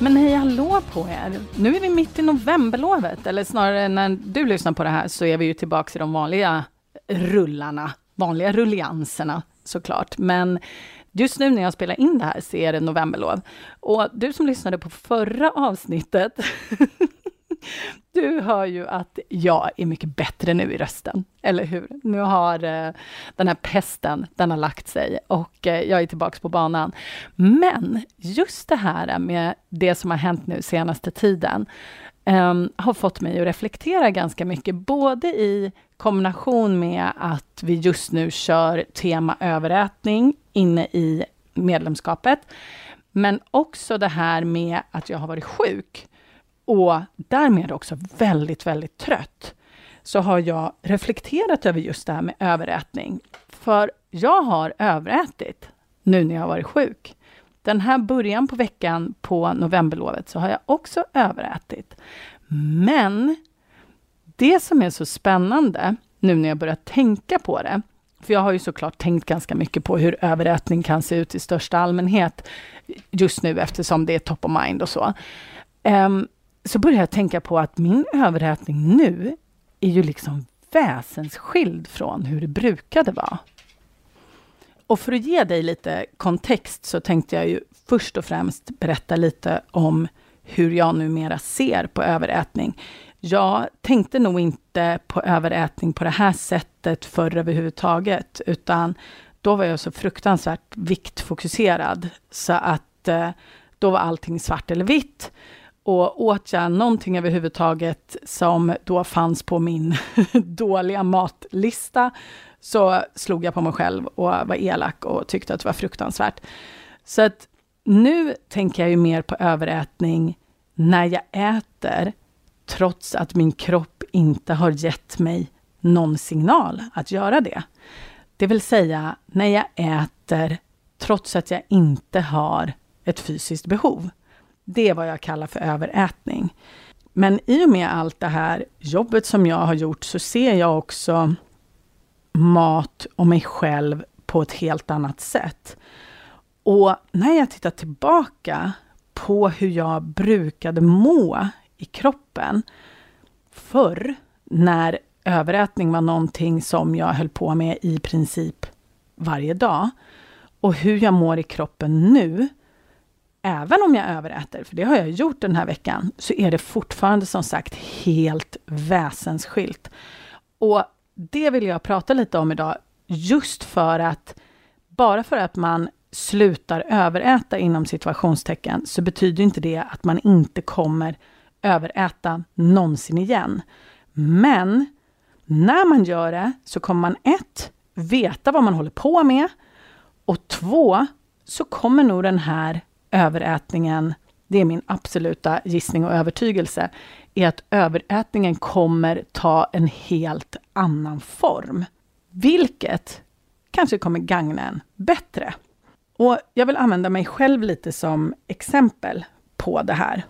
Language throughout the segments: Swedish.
Men hej hallå på er! Nu är vi mitt i novemberlovet, eller snarare när du lyssnar på det här så är vi ju tillbaka i de vanliga rullarna, vanliga rullianserna såklart. Men just nu när jag spelar in det här så är det novemberlov. Och du som lyssnade på förra avsnittet Du hör ju att jag är mycket bättre nu i rösten, eller hur? Nu har eh, den här pesten, den har lagt sig och eh, jag är tillbaks på banan. Men just det här med det som har hänt nu senaste tiden eh, har fått mig att reflektera ganska mycket, både i kombination med att vi just nu kör tema överätning inne i medlemskapet, men också det här med att jag har varit sjuk och därmed också väldigt, väldigt trött, så har jag reflekterat över just det här med överätning. För jag har överätit nu när jag har varit sjuk. Den här början på veckan på novemberlovet så har jag också överätit. Men det som är så spännande nu när jag börjar tänka på det, för jag har ju såklart tänkt ganska mycket på hur överätning kan se ut i största allmänhet just nu eftersom det är top of mind och så. Um, så började jag tänka på att min överätning nu är ju liksom väsensskild från hur det brukade vara. Och för att ge dig lite kontext så tänkte jag ju först och främst berätta lite om hur jag numera ser på överätning. Jag tänkte nog inte på överätning på det här sättet förr överhuvudtaget, utan då var jag så fruktansvärt viktfokuserad, så att eh, då var allting svart eller vitt. Och åt jag någonting överhuvudtaget som då fanns på min dåliga matlista, så slog jag på mig själv och var elak och tyckte att det var fruktansvärt. Så att nu tänker jag ju mer på överätning när jag äter, trots att min kropp inte har gett mig någon signal att göra det. Det vill säga, när jag äter trots att jag inte har ett fysiskt behov. Det är vad jag kallar för överätning. Men i och med allt det här jobbet som jag har gjort så ser jag också mat och mig själv på ett helt annat sätt. Och när jag tittar tillbaka på hur jag brukade må i kroppen förr, när överätning var någonting som jag höll på med i princip varje dag, och hur jag mår i kroppen nu, även om jag överäter, för det har jag gjort den här veckan, så är det fortfarande som sagt helt väsensskilt. Och det vill jag prata lite om idag, just för att bara för att man slutar överäta inom situationstecken, så betyder inte det att man inte kommer överäta någonsin igen. Men när man gör det så kommer man ett, veta vad man håller på med och två, så kommer nog den här överätningen, det är min absoluta gissning och övertygelse, är att överätningen kommer ta en helt annan form. Vilket kanske kommer gagna en bättre. Och jag vill använda mig själv lite som exempel på det här.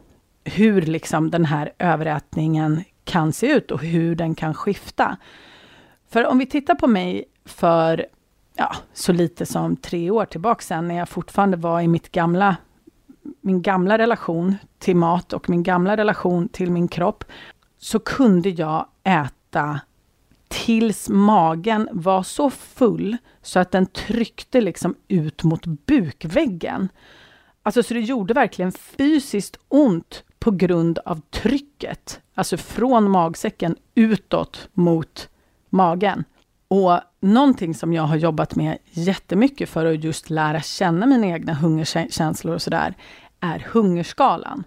Hur liksom den här överätningen kan se ut och hur den kan skifta. För om vi tittar på mig för ja, så lite som tre år tillbaka sedan, när jag fortfarande var i mitt gamla min gamla relation till mat och min gamla relation till min kropp, så kunde jag äta tills magen var så full så att den tryckte liksom ut mot bukväggen. Alltså så det gjorde verkligen fysiskt ont på grund av trycket. Alltså från magsäcken utåt mot magen. Och någonting som jag har jobbat med jättemycket för att just lära känna mina egna hungerkänslor och sådär, är hungerskalan.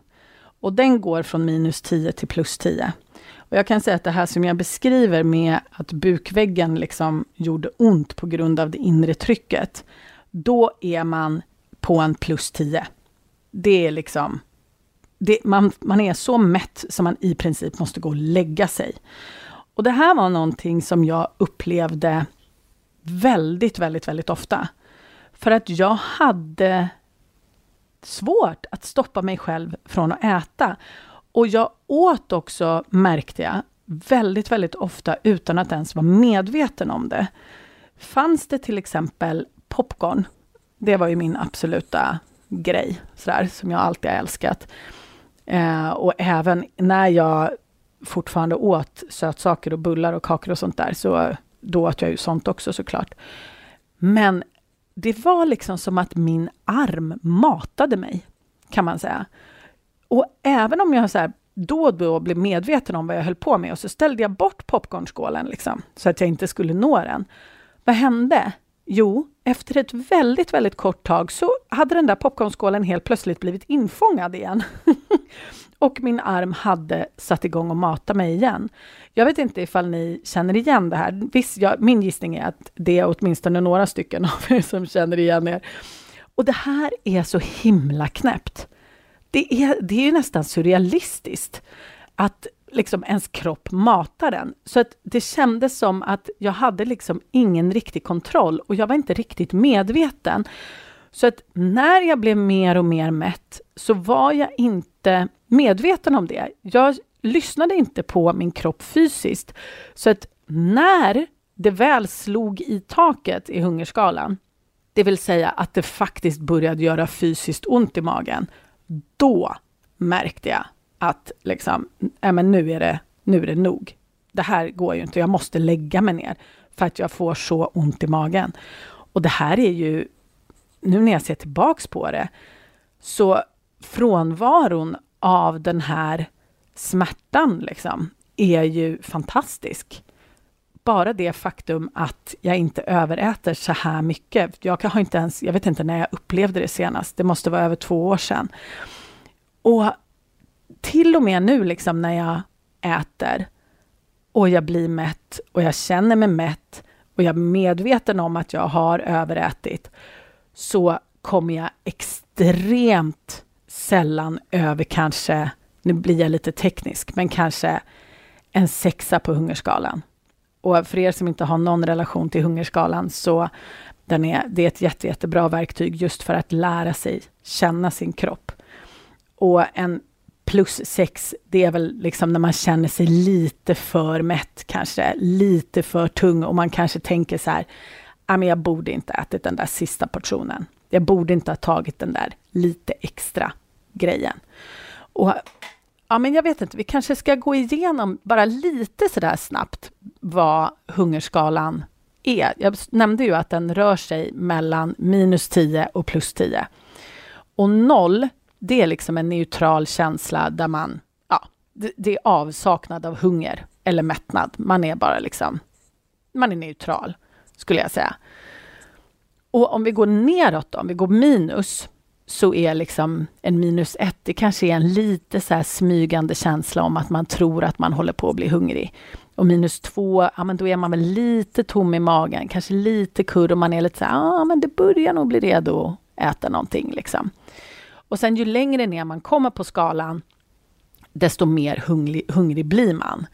Och den går från minus 10 till plus 10. Och jag kan säga att det här som jag beskriver med att bukväggen liksom gjorde ont på grund av det inre trycket, då är man på en plus 10. Det är liksom det, man, man är så mätt som man i princip måste gå och lägga sig. Och det här var någonting som jag upplevde väldigt, väldigt, väldigt ofta. För att jag hade svårt att stoppa mig själv från att äta. Och jag åt också, märkte jag, väldigt, väldigt ofta utan att ens vara medveten om det. Fanns det till exempel popcorn, det var ju min absoluta grej, sådär, som jag alltid har älskat. Eh, och även när jag fortfarande åt sötsaker och bullar och kakor och sånt där, så då åt jag ju sånt också såklart. Men det var liksom som att min arm matade mig, kan man säga. Och även om jag så här, då och då blev medveten om vad jag höll på med och så ställde jag bort popcornskålen liksom, så att jag inte skulle nå den. Vad hände? Jo, efter ett väldigt, väldigt kort tag så hade den där popcornskålen helt plötsligt blivit infångad igen. och min arm hade satt igång och mata mig igen. Jag vet inte ifall ni känner igen det här. Visst, jag, min gissning är att det är åtminstone några stycken av er som känner igen er. Och det här är så himla knäppt. Det är, det är ju nästan surrealistiskt att liksom ens kropp matar den. Så att det kändes som att jag hade liksom ingen riktig kontroll och jag var inte riktigt medveten. Så att när jag blev mer och mer mätt så var jag inte medveten om det. Jag lyssnade inte på min kropp fysiskt. Så att när det väl slog i taket i hungerskalan, det vill säga att det faktiskt började göra fysiskt ont i magen, då märkte jag att liksom, äh, men nu, är det, nu är det nog. Det här går ju inte, jag måste lägga mig ner för att jag får så ont i magen. Och det här är ju, nu när jag ser tillbaks på det, så frånvaron av den här smärtan liksom, är ju fantastisk. Bara det faktum att jag inte överäter så här mycket. Jag har inte ens, jag vet inte när jag upplevde det senast, det måste vara över två år sedan. Och till och med nu liksom när jag äter och jag blir mätt och jag känner mig mätt och jag är medveten om att jag har överätit, så kommer jag extremt sällan över kanske, nu blir jag lite teknisk, men kanske en sexa på hungerskalan. Och för er som inte har någon relation till hungerskalan så den är, det är ett jätte, jättebra verktyg just för att lära sig känna sin kropp. Och en plus sex, det är väl liksom när man känner sig lite för mätt, kanske lite för tung och man kanske tänker så här, men jag borde inte ätit den där sista portionen. Jag borde inte ha tagit den där lite extra grejen. Och ja, men jag vet inte, vi kanske ska gå igenom bara lite sådär snabbt vad hungerskalan är. Jag nämnde ju att den rör sig mellan minus 10 och plus 10. Och noll, det är liksom en neutral känsla där man, ja, det, det är avsaknad av hunger eller mättnad. Man är bara liksom, man är neutral, skulle jag säga. Och om vi går neråt då, om vi går minus, så är liksom en minus ett, det kanske är en lite så smygande känsla om att man tror att man håller på att bli hungrig. Och minus två, ja men då är man väl lite tom i magen, kanske lite kurr och man är lite så här, ja men det börjar nog bli redo att äta någonting liksom. Och sen ju längre ner man kommer på skalan, desto mer hungrig, hungrig blir man.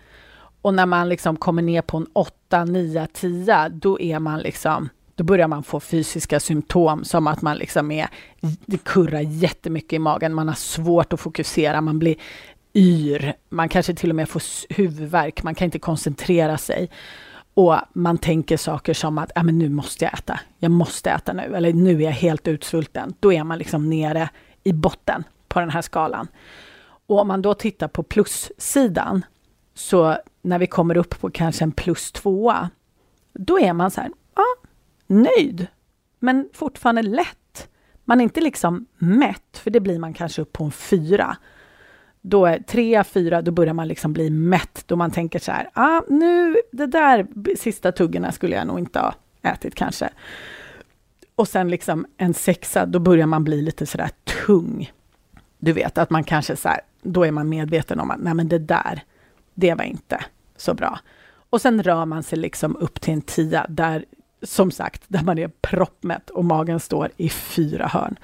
Och när man liksom kommer ner på en 8, 9, 10, då är man liksom då börjar man få fysiska symptom som att man liksom är, det kurrar jättemycket i magen, man har svårt att fokusera, man blir yr, man kanske till och med får huvudvärk, man kan inte koncentrera sig. Och man tänker saker som att, ja men nu måste jag äta, jag måste äta nu, eller nu är jag helt utsvulten. Då är man liksom nere i botten på den här skalan. Och om man då tittar på plussidan, så när vi kommer upp på kanske en plus tvåa, då är man så här, ja, nöjd, men fortfarande lätt. Man är inte liksom mätt, för det blir man kanske upp på en fyra. Då är tre, fyra, då börjar man liksom bli mätt, då man tänker så här, ah, nu, det där sista tuggorna skulle jag nog inte ha ätit kanske. Och sen liksom en sexa, då börjar man bli lite sådär tung. Du vet, att man kanske så här, då är man medveten om att nej men det där, det var inte så bra. Och sen rör man sig liksom upp till en tia, där som sagt, där man är proppmätt och magen står i fyra hörn.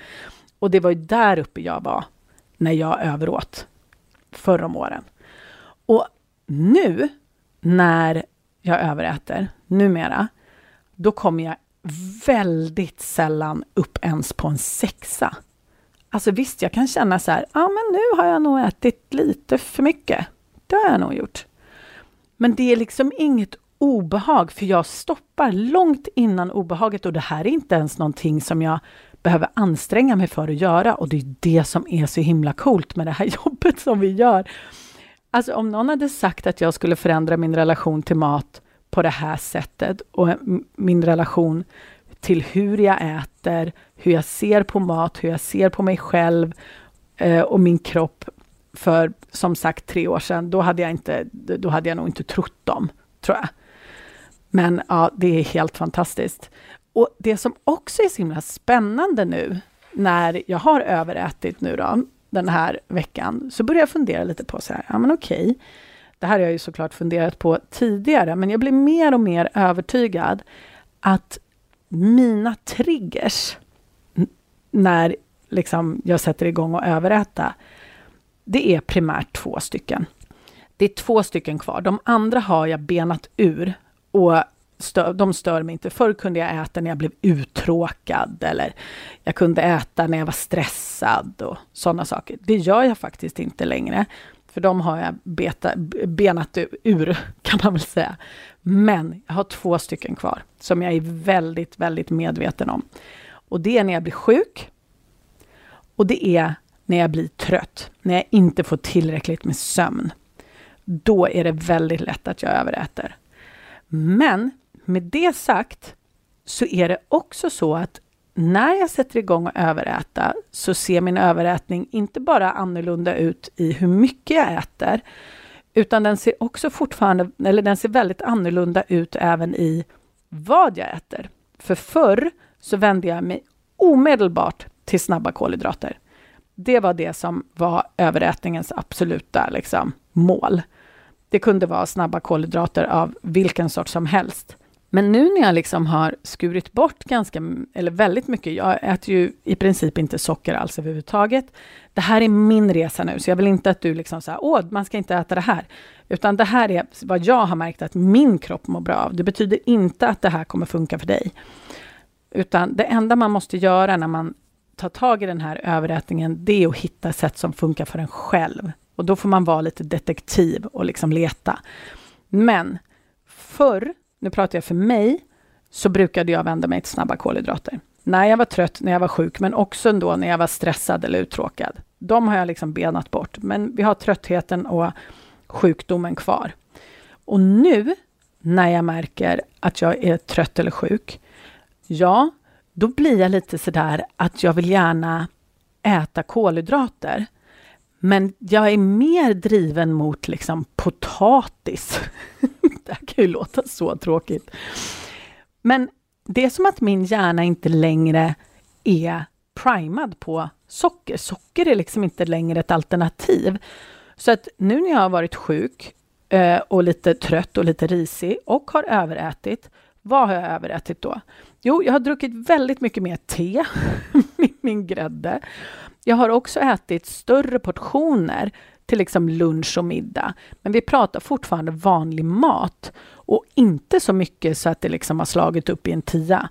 Och det var ju där uppe jag var när jag överåt förr om åren. Och nu när jag överäter, numera, då kommer jag väldigt sällan upp ens på en sexa. Alltså visst, jag kan känna så här, ja men nu har jag nog ätit lite för mycket. Det har jag nog gjort. Men det är liksom inget obehag, för jag stoppar långt innan obehaget och det här är inte ens någonting som jag behöver anstränga mig för att göra och det är det som är så himla coolt med det här jobbet som vi gör. Alltså om någon hade sagt att jag skulle förändra min relation till mat på det här sättet och min relation till hur jag äter, hur jag ser på mat, hur jag ser på mig själv eh, och min kropp för som sagt tre år sedan, då hade jag, inte, då hade jag nog inte trott dem, tror jag. Men ja, det är helt fantastiskt. Och det som också är så himla spännande nu, när jag har överätit nu då, den här veckan, så börjar jag fundera lite på så här, ja men okej, det här har jag ju såklart funderat på tidigare, men jag blir mer och mer övertygad att mina triggers när liksom jag sätter igång och överäta, det är primärt två stycken. Det är två stycken kvar. De andra har jag benat ur och stör, de stör mig inte. Förr kunde jag äta när jag blev uttråkad eller jag kunde äta när jag var stressad och sådana saker. Det gör jag faktiskt inte längre. För de har jag beta, benat ur, kan man väl säga. Men jag har två stycken kvar, som jag är väldigt, väldigt medveten om. Och det är när jag blir sjuk. Och det är när jag blir trött, när jag inte får tillräckligt med sömn. Då är det väldigt lätt att jag överäter. Men med det sagt så är det också så att när jag sätter igång att överäta så ser min överätning inte bara annorlunda ut i hur mycket jag äter, utan den ser också fortfarande, eller den ser väldigt annorlunda ut även i vad jag äter. För förr så vände jag mig omedelbart till snabba kolhydrater. Det var det som var överätningens absoluta liksom, mål. Det kunde vara snabba kolhydrater av vilken sort som helst. Men nu när jag liksom har skurit bort ganska, eller väldigt mycket, jag äter ju i princip inte socker alls överhuvudtaget. Det här är min resa nu, så jag vill inte att du liksom säger åh, man ska inte äta det här. Utan det här är vad jag har märkt att min kropp mår bra av. Det betyder inte att det här kommer funka för dig. Utan det enda man måste göra när man ta tag i den här överätningen, det är att hitta sätt som funkar för en själv. Och då får man vara lite detektiv och liksom leta. Men förr nu pratar jag för mig, så brukade jag vända mig till snabba kolhydrater. När jag var trött, när jag var sjuk, men också ändå när jag var stressad eller uttråkad. De har jag liksom benat bort, men vi har tröttheten och sjukdomen kvar. Och nu, när jag märker att jag är trött eller sjuk, ja, då blir jag lite sådär att jag vill gärna äta kolhydrater. Men jag är mer driven mot liksom potatis. det här kan ju låta så tråkigt. Men det är som att min hjärna inte längre är primad på socker. Socker är liksom inte längre ett alternativ. Så att nu när jag har varit sjuk eh, och lite trött och lite risig och har överätit, vad har jag överätit då? Jo, jag har druckit väldigt mycket mer te med min grädde. Jag har också ätit större portioner till liksom lunch och middag. Men vi pratar fortfarande vanlig mat och inte så mycket så att det liksom har slagit upp i en tia.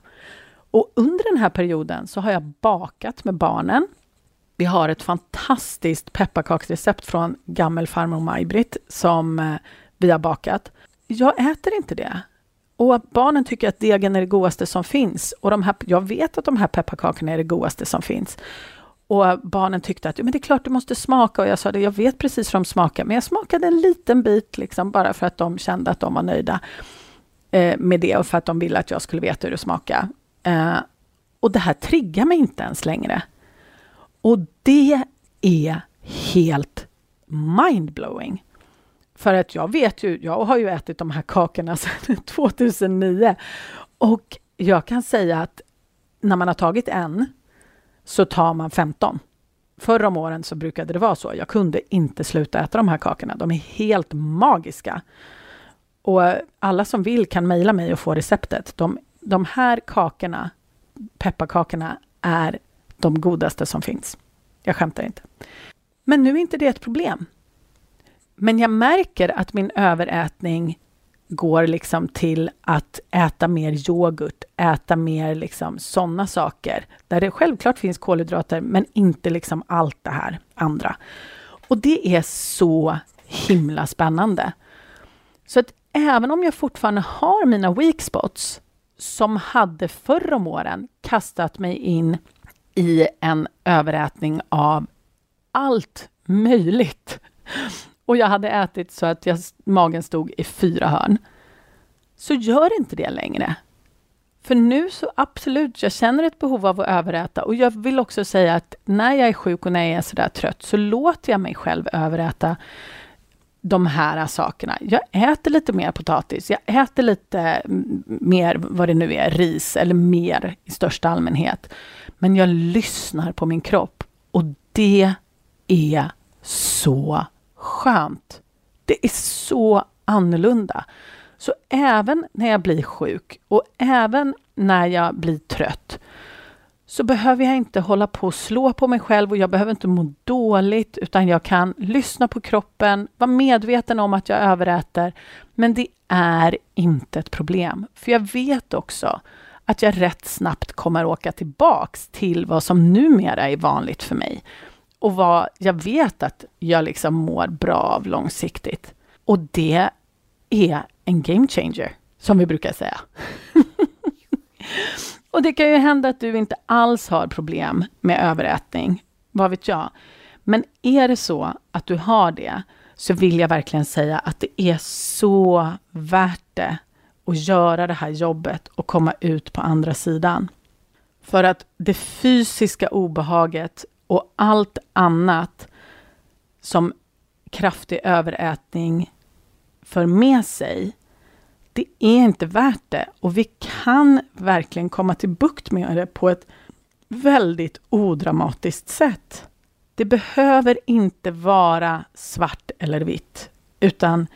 Och under den här perioden så har jag bakat med barnen. Vi har ett fantastiskt pepparkaksrecept från gammelfarmor Maj-Britt som eh, vi har bakat. Jag äter inte det. Och barnen tycker att degen är det godaste som finns. Och de här, jag vet att de här pepparkakorna är det godaste som finns. Och barnen tyckte att men det är klart du måste smaka och jag sa det, jag vet precis hur de smakar, men jag smakade en liten bit liksom bara för att de kände att de var nöjda eh, med det och för att de ville att jag skulle veta hur det smakade. Eh, och det här triggar mig inte ens längre. Och det är helt mindblowing. För att jag vet ju, jag har ju ätit de här kakorna sedan 2009 och jag kan säga att när man har tagit en så tar man 15. Förr om åren så brukade det vara så. Jag kunde inte sluta äta de här kakorna. De är helt magiska. Och alla som vill kan mejla mig och få receptet. De, de här kakorna, pepparkakorna, är de godaste som finns. Jag skämtar inte. Men nu är inte det ett problem. Men jag märker att min överätning går liksom till att äta mer yoghurt, äta mer liksom sådana saker, där det självklart finns kolhydrater, men inte liksom allt det här andra. Och det är så himla spännande. Så att även om jag fortfarande har mina weak spots, som hade förr om åren kastat mig in i en överätning av allt möjligt. Och jag hade ätit så att jag, magen stod i fyra hörn. Så gör inte det längre. För nu så absolut, jag känner ett behov av att överäta och jag vill också säga att när jag är sjuk och när jag är sådär trött så låter jag mig själv överäta de här sakerna. Jag äter lite mer potatis, jag äter lite mer, vad det nu är, ris eller mer i största allmänhet. Men jag lyssnar på min kropp och det är så skönt. Det är så annorlunda. Så även när jag blir sjuk och även när jag blir trött så behöver jag inte hålla på och slå på mig själv och jag behöver inte må dåligt utan jag kan lyssna på kroppen, vara medveten om att jag överäter. Men det är inte ett problem, för jag vet också att jag rätt snabbt kommer åka tillbaks till vad som numera är vanligt för mig och vad jag vet att jag liksom mår bra av långsiktigt. Och det är en game changer, som vi brukar säga. och det kan ju hända att du inte alls har problem med överätning, vad vet jag. Men är det så att du har det, så vill jag verkligen säga att det är så värt det att göra det här jobbet och komma ut på andra sidan. För att det fysiska obehaget och allt annat som kraftig överätning för med sig, det är inte värt det. Och vi kan verkligen komma till bukt med det på ett väldigt odramatiskt sätt. Det behöver inte vara svart eller vitt, utan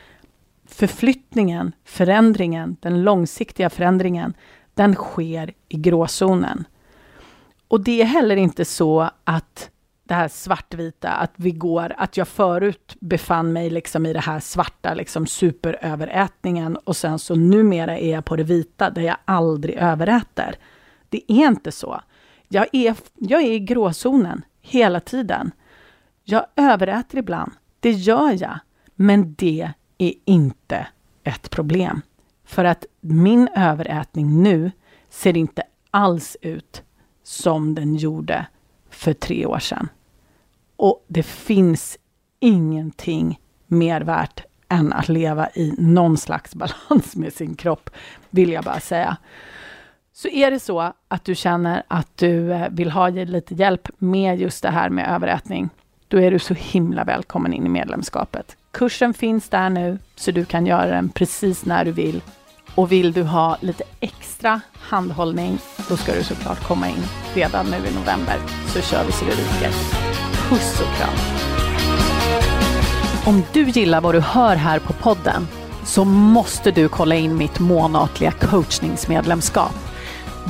förflyttningen, förändringen, den långsiktiga förändringen, den sker i gråzonen. Och det är heller inte så att det här svartvita, att vi går, att jag förut befann mig liksom i det här svarta, liksom superöverätningen och sen så numera är jag på det vita där jag aldrig överäter. Det är inte så. Jag är, jag är i gråzonen hela tiden. Jag överäter ibland, det gör jag, men det är inte ett problem. För att min överätning nu ser inte alls ut som den gjorde för tre år sedan. Och det finns ingenting mer värt än att leva i någon slags balans med sin kropp, vill jag bara säga. Så är det så att du känner att du eh, vill ha lite hjälp med just det här med överätning, då är du så himla välkommen in i medlemskapet. Kursen finns där nu, så du kan göra den precis när du vill. Och vill du ha lite extra handhållning, då ska du såklart komma in redan nu i november, så kör vi så det ryker. Puss och kram! Om du gillar vad du hör här på podden, så måste du kolla in mitt månatliga coachningsmedlemskap.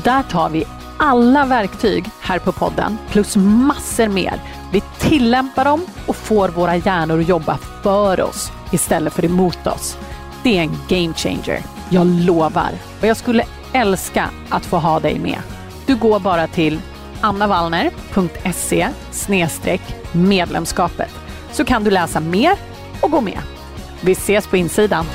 Där tar vi alla verktyg här på podden, plus massor mer vi tillämpar dem och får våra hjärnor att jobba för oss istället för emot oss. Det är en game changer. Jag lovar. Och jag skulle älska att få ha dig med. Du går bara till annavallner.se medlemskapet så kan du läsa mer och gå med. Vi ses på insidan.